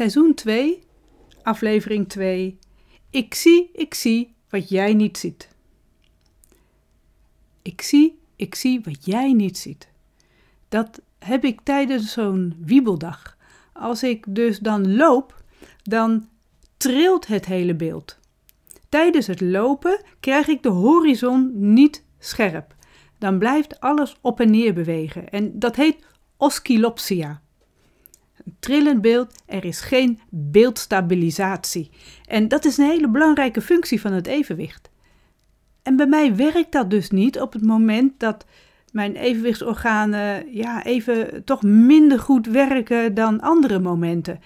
Seizoen 2, aflevering 2. Ik zie, ik zie wat jij niet ziet. Ik zie, ik zie wat jij niet ziet. Dat heb ik tijdens zo'n wiebeldag. Als ik dus dan loop, dan trilt het hele beeld. Tijdens het lopen krijg ik de horizon niet scherp. Dan blijft alles op en neer bewegen en dat heet oscillopsia. Een trillend beeld, er is geen beeldstabilisatie. En dat is een hele belangrijke functie van het evenwicht. En bij mij werkt dat dus niet op het moment dat mijn evenwichtsorganen ja, even toch minder goed werken dan andere momenten.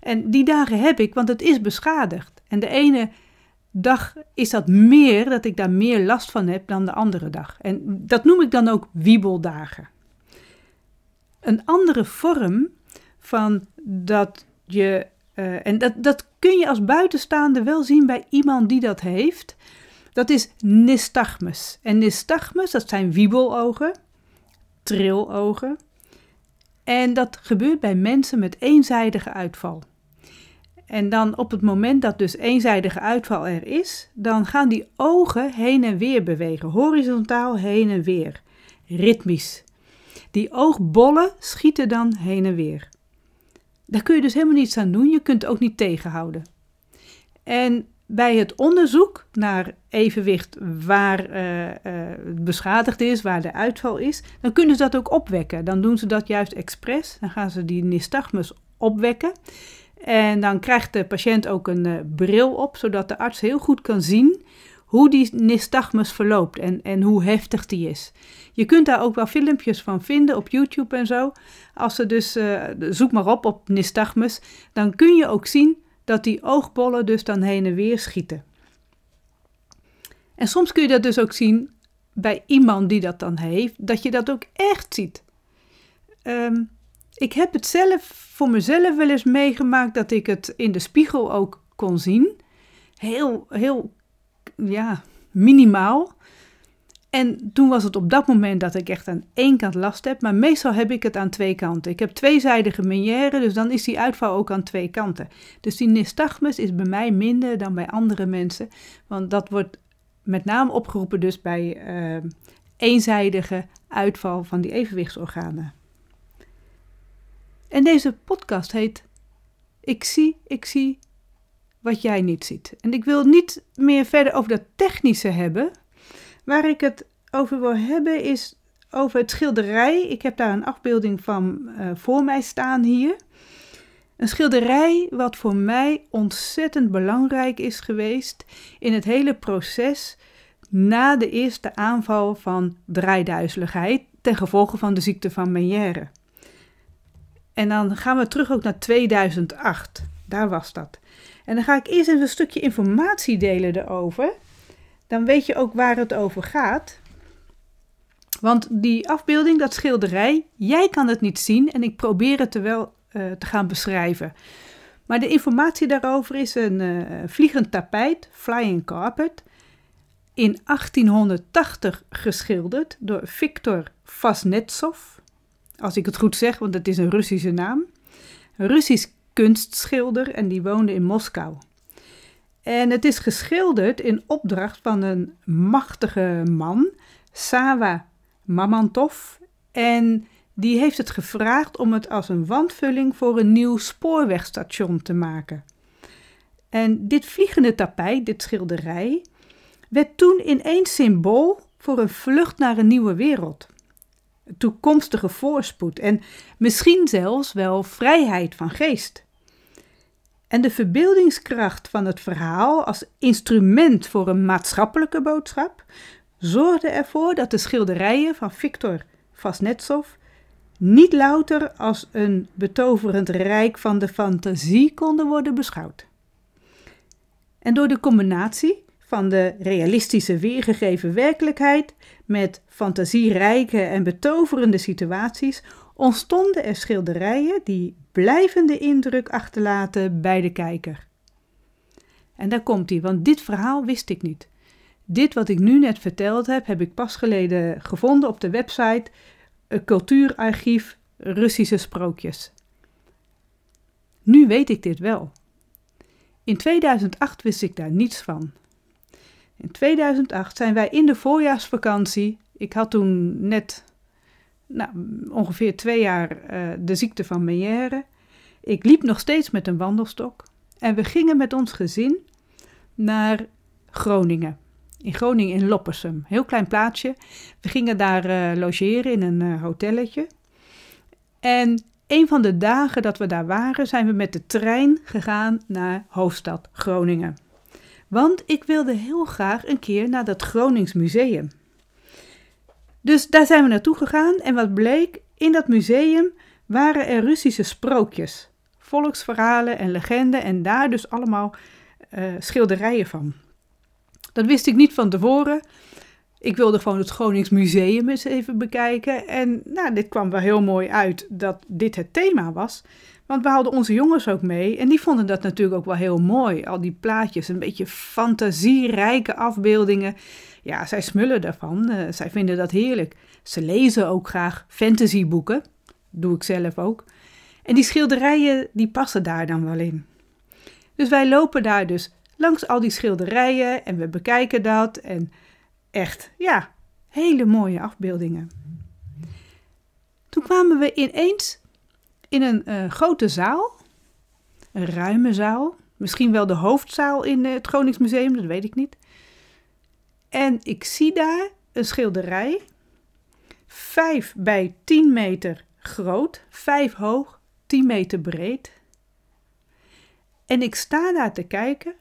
En die dagen heb ik, want het is beschadigd. En de ene dag is dat meer, dat ik daar meer last van heb dan de andere dag. En dat noem ik dan ook wiebeldagen. Een andere vorm van dat je, uh, en dat, dat kun je als buitenstaande wel zien bij iemand die dat heeft, dat is nystagmus. En nystagmus, dat zijn wiebelogen, trilogen. En dat gebeurt bij mensen met eenzijdige uitval. En dan op het moment dat dus eenzijdige uitval er is, dan gaan die ogen heen en weer bewegen, horizontaal heen en weer, ritmisch. Die oogbollen schieten dan heen en weer. Daar kun je dus helemaal niets aan doen, je kunt ook niet tegenhouden. En bij het onderzoek naar evenwicht waar uh, beschadigd is, waar de uitval is, dan kunnen ze dat ook opwekken. Dan doen ze dat juist expres. Dan gaan ze die nystagmus opwekken. En dan krijgt de patiënt ook een uh, bril op, zodat de arts heel goed kan zien hoe die nystagmus verloopt en, en hoe heftig die is. Je kunt daar ook wel filmpjes van vinden op YouTube en zo. Als ze dus, uh, zoek maar op op nystagmus, dan kun je ook zien dat die oogbollen dus dan heen en weer schieten. En soms kun je dat dus ook zien bij iemand die dat dan heeft, dat je dat ook echt ziet. Um, ik heb het zelf voor mezelf wel eens meegemaakt dat ik het in de spiegel ook kon zien. Heel, heel, ja, minimaal. En toen was het op dat moment dat ik echt aan één kant last heb, maar meestal heb ik het aan twee kanten. Ik heb tweezijdige meniere, dus dan is die uitval ook aan twee kanten. Dus die nystagmus is bij mij minder dan bij andere mensen, want dat wordt met name opgeroepen dus bij uh, eenzijdige uitval van die evenwichtsorganen. En deze podcast heet Ik zie, ik zie wat jij niet ziet. En ik wil niet meer verder over dat technische hebben. Waar ik het over wil hebben is over het schilderij. Ik heb daar een afbeelding van uh, voor mij staan hier. Een schilderij wat voor mij ontzettend belangrijk is geweest in het hele proces na de eerste aanval van draaiduizeligheid ten gevolge van de ziekte van Meniere. En dan gaan we terug ook naar 2008. Daar was dat. En dan ga ik eerst even een stukje informatie delen erover. Dan weet je ook waar het over gaat. Want die afbeelding, dat schilderij, jij kan het niet zien en ik probeer het er wel uh, te gaan beschrijven. Maar de informatie daarover is een uh, vliegend tapijt, flying carpet, in 1880 geschilderd door Viktor Vasnetsov als ik het goed zeg, want het is een Russische naam. Een Russisch kunstschilder en die woonde in Moskou. En het is geschilderd in opdracht van een machtige man, Sawa Mamantov. En die heeft het gevraagd om het als een wandvulling voor een nieuw spoorwegstation te maken. En dit vliegende tapijt, dit schilderij, werd toen ineens symbool voor een vlucht naar een nieuwe wereld toekomstige voorspoed en misschien zelfs wel vrijheid van geest. En de verbeeldingskracht van het verhaal als instrument voor een maatschappelijke boodschap zorgde ervoor dat de schilderijen van Victor Vasnetsov niet louter als een betoverend rijk van de fantasie konden worden beschouwd. En door de combinatie van de realistische weergegeven werkelijkheid met fantasierijke en betoverende situaties ontstonden er schilderijen die blijvende indruk achterlaten bij de kijker. En daar komt hij, want dit verhaal wist ik niet. Dit wat ik nu net verteld heb, heb ik pas geleden gevonden op de website Cultuurarchief Russische Sprookjes. Nu weet ik dit wel. In 2008 wist ik daar niets van. In 2008 zijn wij in de voorjaarsvakantie. Ik had toen net nou, ongeveer twee jaar uh, de ziekte van Meière. Ik liep nog steeds met een wandelstok. En we gingen met ons gezin naar Groningen. In Groningen in Loppersum. Heel klein plaatsje. We gingen daar uh, logeren in een uh, hotelletje. En een van de dagen dat we daar waren, zijn we met de trein gegaan naar hoofdstad Groningen. Want ik wilde heel graag een keer naar dat Gronings museum. Dus daar zijn we naartoe gegaan en wat bleek, in dat museum waren er Russische sprookjes, volksverhalen en legenden en daar dus allemaal uh, schilderijen van. Dat wist ik niet van tevoren. Ik wilde gewoon het Gronings Museum eens even bekijken. En nou, dit kwam wel heel mooi uit dat dit het thema was. Want we hadden onze jongens ook mee en die vonden dat natuurlijk ook wel heel mooi. Al die plaatjes, een beetje fantasierijke afbeeldingen. Ja, zij smullen daarvan. Uh, zij vinden dat heerlijk. Ze lezen ook graag fantasyboeken. Doe ik zelf ook. En die schilderijen, die passen daar dan wel in. Dus wij lopen daar dus langs al die schilderijen en we bekijken dat. En echt, ja, hele mooie afbeeldingen. Toen kwamen we ineens in een uh, grote zaal, een ruime zaal, misschien wel de hoofdzaal in uh, het Gronings Museum, dat weet ik niet. En ik zie daar een schilderij, 5 bij 10 meter groot, 5 hoog, 10 meter breed. En ik sta daar te kijken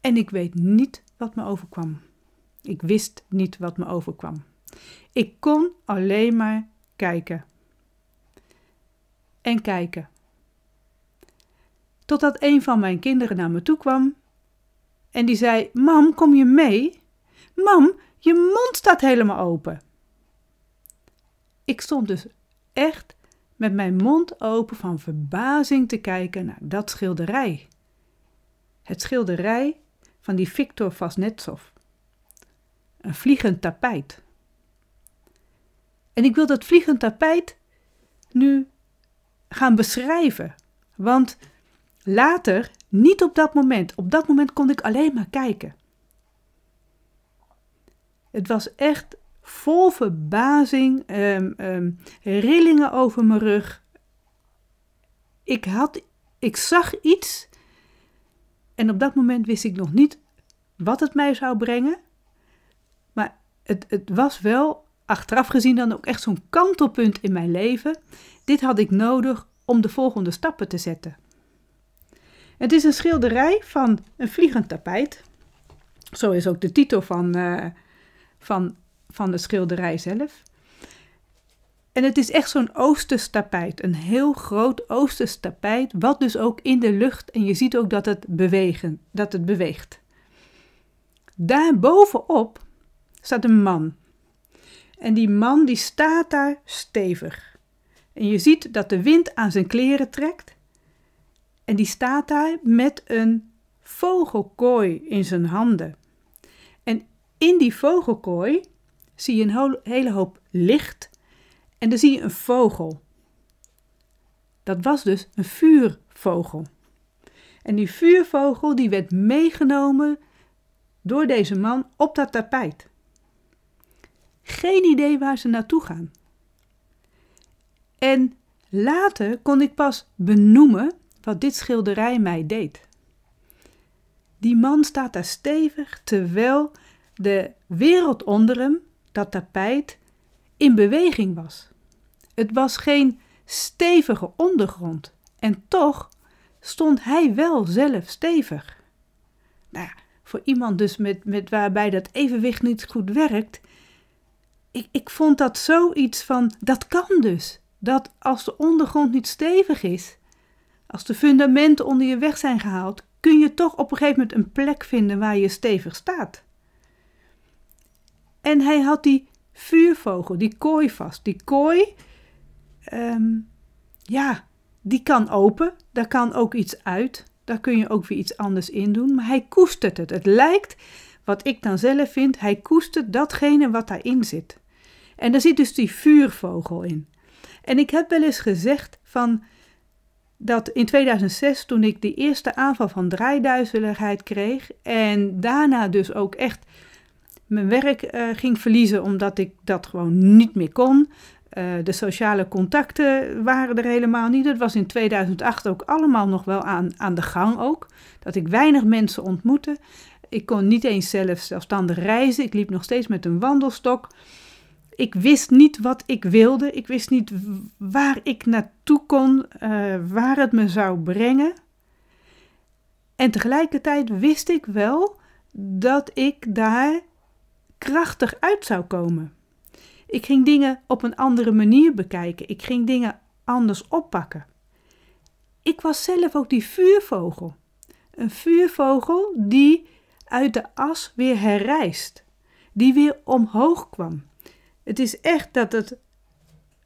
en ik weet niet wat me overkwam. Ik wist niet wat me overkwam. Ik kon alleen maar kijken. En kijken. Totdat een van mijn kinderen naar me toe kwam en die zei: Mam, kom je mee? Mam, je mond staat helemaal open. Ik stond dus echt met mijn mond open van verbazing te kijken naar dat schilderij. Het schilderij van die Victor Vasnetsov. Een vliegend tapijt. En ik wil dat vliegend tapijt nu gaan beschrijven. Want later, niet op dat moment, op dat moment kon ik alleen maar kijken. Het was echt vol verbazing, um, um, rillingen over mijn rug. Ik, had, ik zag iets en op dat moment wist ik nog niet wat het mij zou brengen. Maar het, het was wel, achteraf gezien, dan ook echt zo'n kantelpunt in mijn leven. Dit had ik nodig om de volgende stappen te zetten. Het is een schilderij van een vliegend tapijt. Zo is ook de titel van, uh, van, van de schilderij zelf. En het is echt zo'n Oosters tapijt, een heel groot Oosters tapijt, wat dus ook in de lucht, en je ziet ook dat het, bewegen, dat het beweegt. Daar bovenop staat een man. En die man die staat daar stevig. En je ziet dat de wind aan zijn kleren trekt. En die staat daar met een vogelkooi in zijn handen. En in die vogelkooi zie je een hele hoop licht en dan zie je een vogel. Dat was dus een vuurvogel. En die vuurvogel die werd meegenomen door deze man op dat tapijt. Geen idee waar ze naartoe gaan. En later kon ik pas benoemen wat dit schilderij mij deed. Die man staat daar stevig terwijl de wereld onder hem, dat tapijt, in beweging was. Het was geen stevige ondergrond en toch stond hij wel zelf stevig. Nou voor iemand dus met, met waarbij dat evenwicht niet goed werkt, ik, ik vond dat zoiets van, dat kan dus. Dat als de ondergrond niet stevig is, als de fundamenten onder je weg zijn gehaald, kun je toch op een gegeven moment een plek vinden waar je stevig staat. En hij had die vuurvogel, die kooi vast. Die kooi, um, ja, die kan open, daar kan ook iets uit. Daar kun je ook weer iets anders in doen. Maar hij koestert het. Het lijkt, wat ik dan zelf vind, hij koestert datgene wat daarin zit. En daar zit dus die vuurvogel in. En ik heb wel eens gezegd van, dat in 2006, toen ik de eerste aanval van draaiduizeligheid kreeg en daarna dus ook echt mijn werk uh, ging verliezen omdat ik dat gewoon niet meer kon. Uh, de sociale contacten waren er helemaal niet. Het was in 2008 ook allemaal nog wel aan, aan de gang ook. Dat ik weinig mensen ontmoette. Ik kon niet eens zelf zelfstandig reizen. Ik liep nog steeds met een wandelstok. Ik wist niet wat ik wilde. Ik wist niet waar ik naartoe kon, uh, waar het me zou brengen. En tegelijkertijd wist ik wel dat ik daar krachtig uit zou komen. Ik ging dingen op een andere manier bekijken. Ik ging dingen anders oppakken. Ik was zelf ook die vuurvogel. Een vuurvogel die uit de as weer herrijst, die weer omhoog kwam. Het is echt dat het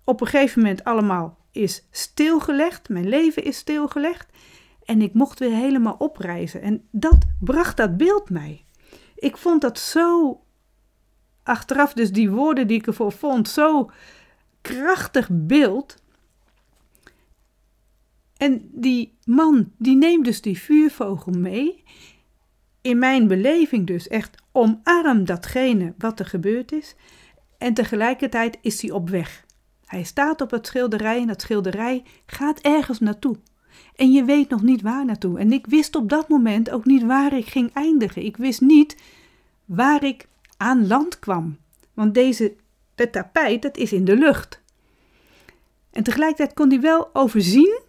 op een gegeven moment allemaal is stilgelegd. Mijn leven is stilgelegd. En ik mocht weer helemaal opreizen. En dat bracht dat beeld mij. Ik vond dat zo achteraf, dus die woorden die ik ervoor vond, zo krachtig beeld. En die man, die neemt dus die vuurvogel mee. In mijn beleving dus echt omarm datgene wat er gebeurd is. En tegelijkertijd is hij op weg. Hij staat op het schilderij en dat schilderij gaat ergens naartoe. En je weet nog niet waar naartoe. En ik wist op dat moment ook niet waar ik ging eindigen. Ik wist niet waar ik aan land kwam. Want deze, het tapijt, dat is in de lucht. En tegelijkertijd kon hij wel overzien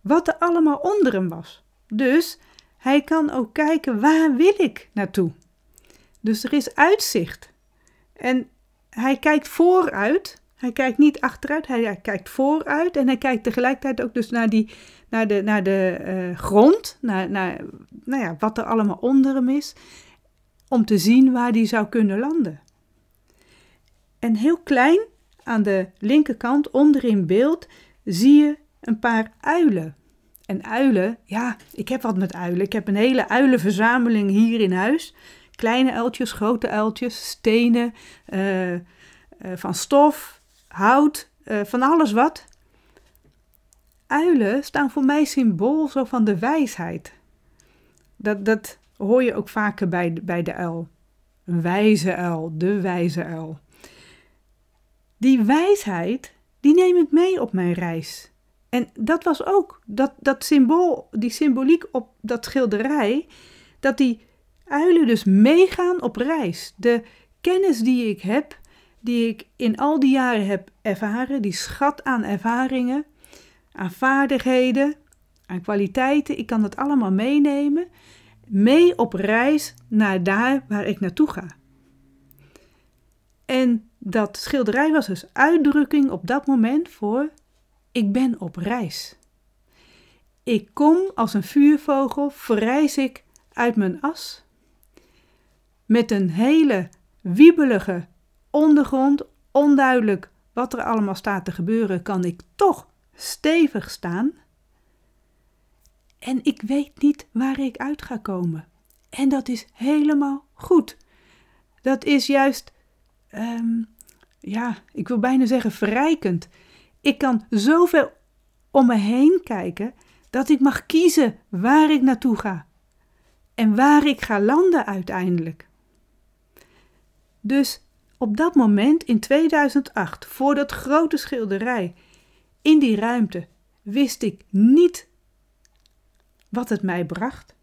wat er allemaal onder hem was. Dus hij kan ook kijken waar wil ik naartoe. Dus er is uitzicht. En hij kijkt vooruit. Hij kijkt niet achteruit, hij, kijkt vooruit. En hij kijkt tegelijkertijd ook dus naar, die, naar de, naar de uh, grond, naar, naar nou ja, wat er allemaal onder hem is om te zien waar die zou kunnen landen. En heel klein aan de linkerkant onder in beeld zie je een paar uilen. En uilen, ja, ik heb wat met uilen. Ik heb een hele uilenverzameling hier in huis. Kleine uiltjes, grote uiltjes, stenen, uh, uh, van stof, hout, uh, van alles wat. Uilen staan voor mij symbool zo van de wijsheid. Dat, dat, hoor je ook vaker bij, bij de uil. Een wijze uil, de wijze uil. Die wijsheid, die neem ik mee op mijn reis. En dat was ook, dat, dat symbool, die symboliek op dat schilderij, dat die uilen dus meegaan op reis. De kennis die ik heb, die ik in al die jaren heb ervaren, die schat aan ervaringen, aan vaardigheden, aan kwaliteiten, ik kan dat allemaal meenemen mee op reis naar daar waar ik naartoe ga. En dat schilderij was dus uitdrukking op dat moment voor ik ben op reis. Ik kom als een vuurvogel, verrijs ik uit mijn as. Met een hele wiebelige ondergrond, onduidelijk wat er allemaal staat te gebeuren, kan ik toch stevig staan en ik weet niet waar ik uit ga komen. En dat is helemaal goed. Dat is juist, um, ja, ik wil bijna zeggen verrijkend. Ik kan zoveel om me heen kijken dat ik mag kiezen waar ik naartoe ga en waar ik ga landen uiteindelijk. Dus op dat moment in 2008, voor dat grote schilderij, in die ruimte, wist ik niet wat het mij bracht.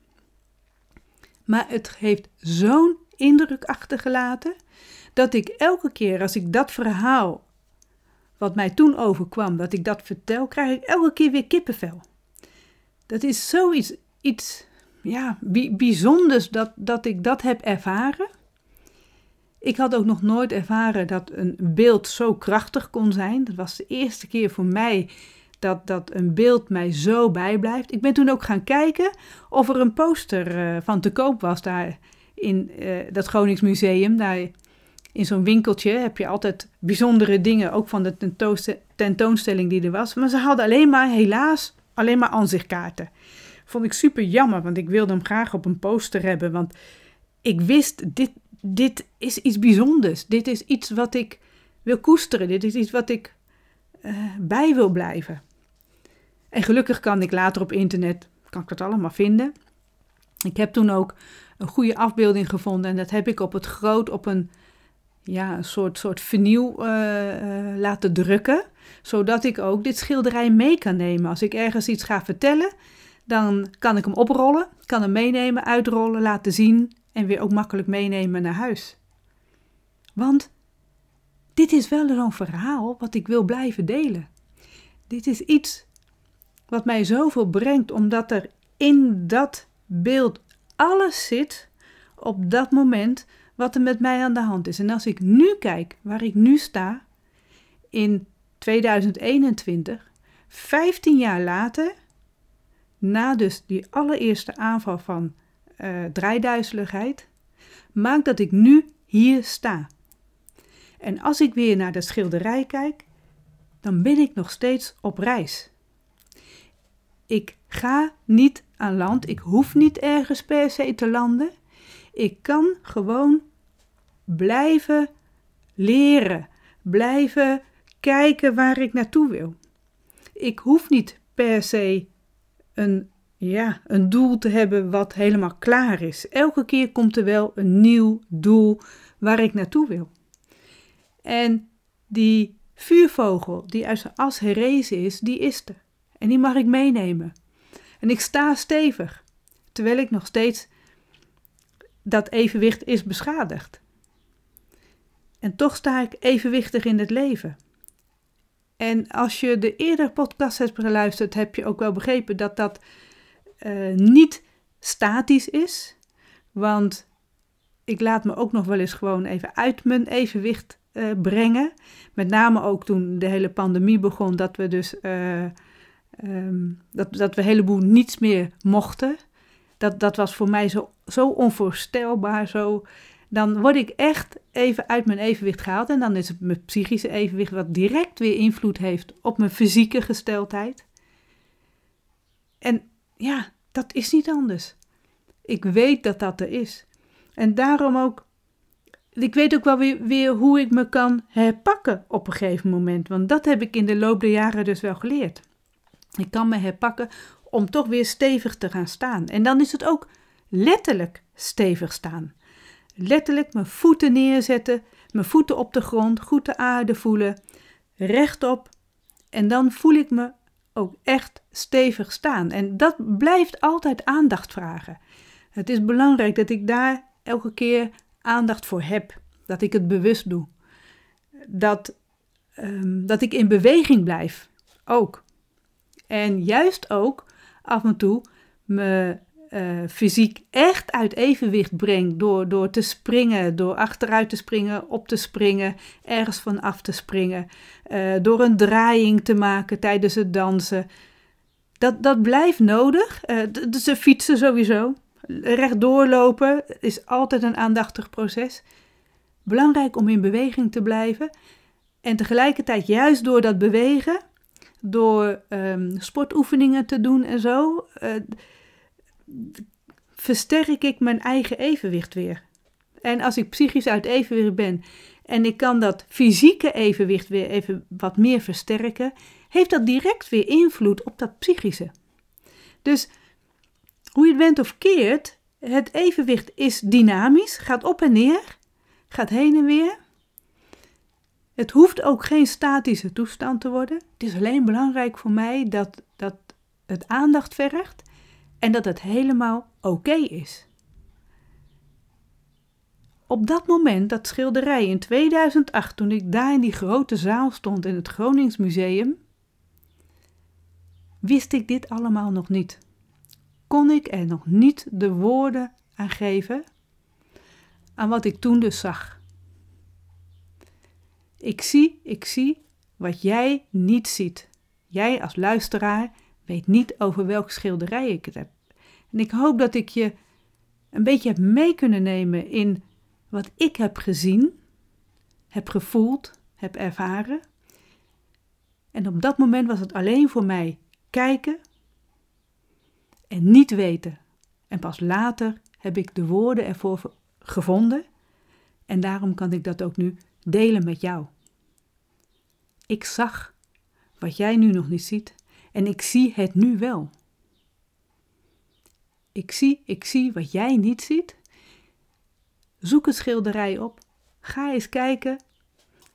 Maar het heeft zo'n indruk achtergelaten dat ik elke keer als ik dat verhaal, wat mij toen overkwam, dat ik dat vertel, krijg ik elke keer weer kippenvel. Dat is zoiets iets, ja, bijzonders dat, dat ik dat heb ervaren. Ik had ook nog nooit ervaren dat een beeld zo krachtig kon zijn. Dat was de eerste keer voor mij dat, dat een beeld mij zo bijblijft. Ik ben toen ook gaan kijken of er een poster uh, van te koop was daar in uh, dat Gronings Museum. Daar in zo'n winkeltje heb je altijd bijzondere dingen, ook van de tentoonstelling die er was. Maar ze hadden alleen maar, helaas, alleen maar aanzichtkaarten. Vond ik super jammer, want ik wilde hem graag op een poster hebben. Want ik wist, dit, dit is iets bijzonders. Dit is iets wat ik wil koesteren. Dit is iets wat ik uh, bij wil blijven. En gelukkig kan ik later op internet, kan ik dat allemaal vinden. Ik heb toen ook een goede afbeelding gevonden en dat heb ik op het groot op een, ja, een soort, soort vernieuw uh, uh, laten drukken. Zodat ik ook dit schilderij mee kan nemen. Als ik ergens iets ga vertellen, dan kan ik hem oprollen, kan hem meenemen, uitrollen, laten zien en weer ook makkelijk meenemen naar huis. Want dit is wel zo'n verhaal wat ik wil blijven delen. Dit is iets wat mij zoveel brengt, omdat er in dat beeld alles zit op dat moment wat er met mij aan de hand is. En als ik nu kijk waar ik nu sta, in 2021, 15 jaar later, na dus die allereerste aanval van uh, draaiduizeligheid, maakt dat ik nu hier sta. En als ik weer naar de schilderij kijk, dan ben ik nog steeds op reis. Ik ga niet aan land, ik hoef niet ergens per se te landen. Ik kan gewoon blijven leren, blijven kijken waar ik naartoe wil. Ik hoef niet per se een, ja, een doel te hebben wat helemaal klaar is. Elke keer komt er wel een nieuw doel waar ik naartoe wil. En die vuurvogel die uit zijn as herrezen is, die is er. En die mag ik meenemen. En ik sta stevig, terwijl ik nog steeds dat evenwicht is beschadigd. En toch sta ik evenwichtig in het leven. En als je de eerdere podcast hebt geluisterd, heb je ook wel begrepen dat dat uh, niet statisch is. Want ik laat me ook nog wel eens gewoon even uit mijn evenwicht uh, brengen. Met name ook toen de hele pandemie begon, dat we dus uh, um, dat, dat we een heleboel niets meer mochten. Dat, dat was voor mij zo, zo onvoorstelbaar. Zo, dan word ik echt even uit mijn evenwicht gehaald. En dan is het mijn psychische evenwicht wat direct weer invloed heeft op mijn fysieke gesteldheid. En ja, dat is niet anders. Ik weet dat dat er is. En daarom ook, ik weet ook wel weer, weer hoe ik me kan herpakken op een gegeven moment. Want dat heb ik in de loop der jaren dus wel geleerd. Ik kan me herpakken om toch weer stevig te gaan staan. En dan is het ook letterlijk stevig staan. Letterlijk mijn voeten neerzetten, mijn voeten op de grond, goed de aarde voelen, rechtop. En dan voel ik me ook echt stevig staan. En dat blijft altijd aandacht vragen. Het is belangrijk dat ik daar elke keer aandacht voor heb. Dat ik het bewust doe. Dat, um, dat ik in beweging blijf. Ook. En juist ook af en toe me uh, fysiek echt uit evenwicht breng door, door te springen, door achteruit te springen, op te springen, ergens van af te springen, uh, door een draaiing te maken tijdens het dansen. Dat, dat blijft nodig. Uh, ze fietsen sowieso. Rechtdoor lopen is altijd een aandachtig proces. Belangrijk om in beweging te blijven. En tegelijkertijd, juist door dat bewegen, door um, sportoefeningen te doen en zo, uh, versterk ik mijn eigen evenwicht weer. En als ik psychisch uit evenwicht ben en ik kan dat fysieke evenwicht weer even wat meer versterken, heeft dat direct weer invloed op dat psychische. Dus hoe je het bent of keert, het evenwicht is dynamisch, gaat op en neer, gaat heen en weer. Het hoeft ook geen statische toestand te worden. Het is alleen belangrijk voor mij dat, dat het aandacht vergt en dat het helemaal oké is. Op dat moment, dat schilderij in 2008, toen ik daar in die grote zaal stond in het Gronings Museum, wist ik dit allemaal nog niet. Kon ik er nog niet de woorden aan geven aan wat ik toen dus zag. Ik zie, ik zie wat jij niet ziet. Jij als luisteraar weet niet over welk schilderij ik het heb. En ik hoop dat ik je een beetje heb mee kunnen nemen in wat ik heb gezien, heb gevoeld, heb ervaren. En op dat moment was het alleen voor mij kijken en niet weten. En pas later heb ik de woorden ervoor gevonden. En daarom kan ik dat ook nu delen met jou. Ik zag wat jij nu nog niet ziet En ik zie het nu wel. Ik zie, ik zie wat jij niet ziet. Zoek een schilderij op. Ga eens kijken.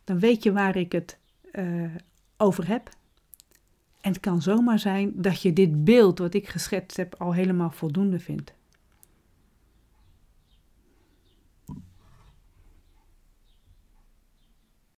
Dan weet je waar ik het uh, over heb. En het kan zomaar zijn dat je dit beeld wat ik geschetst heb al helemaal voldoende vindt.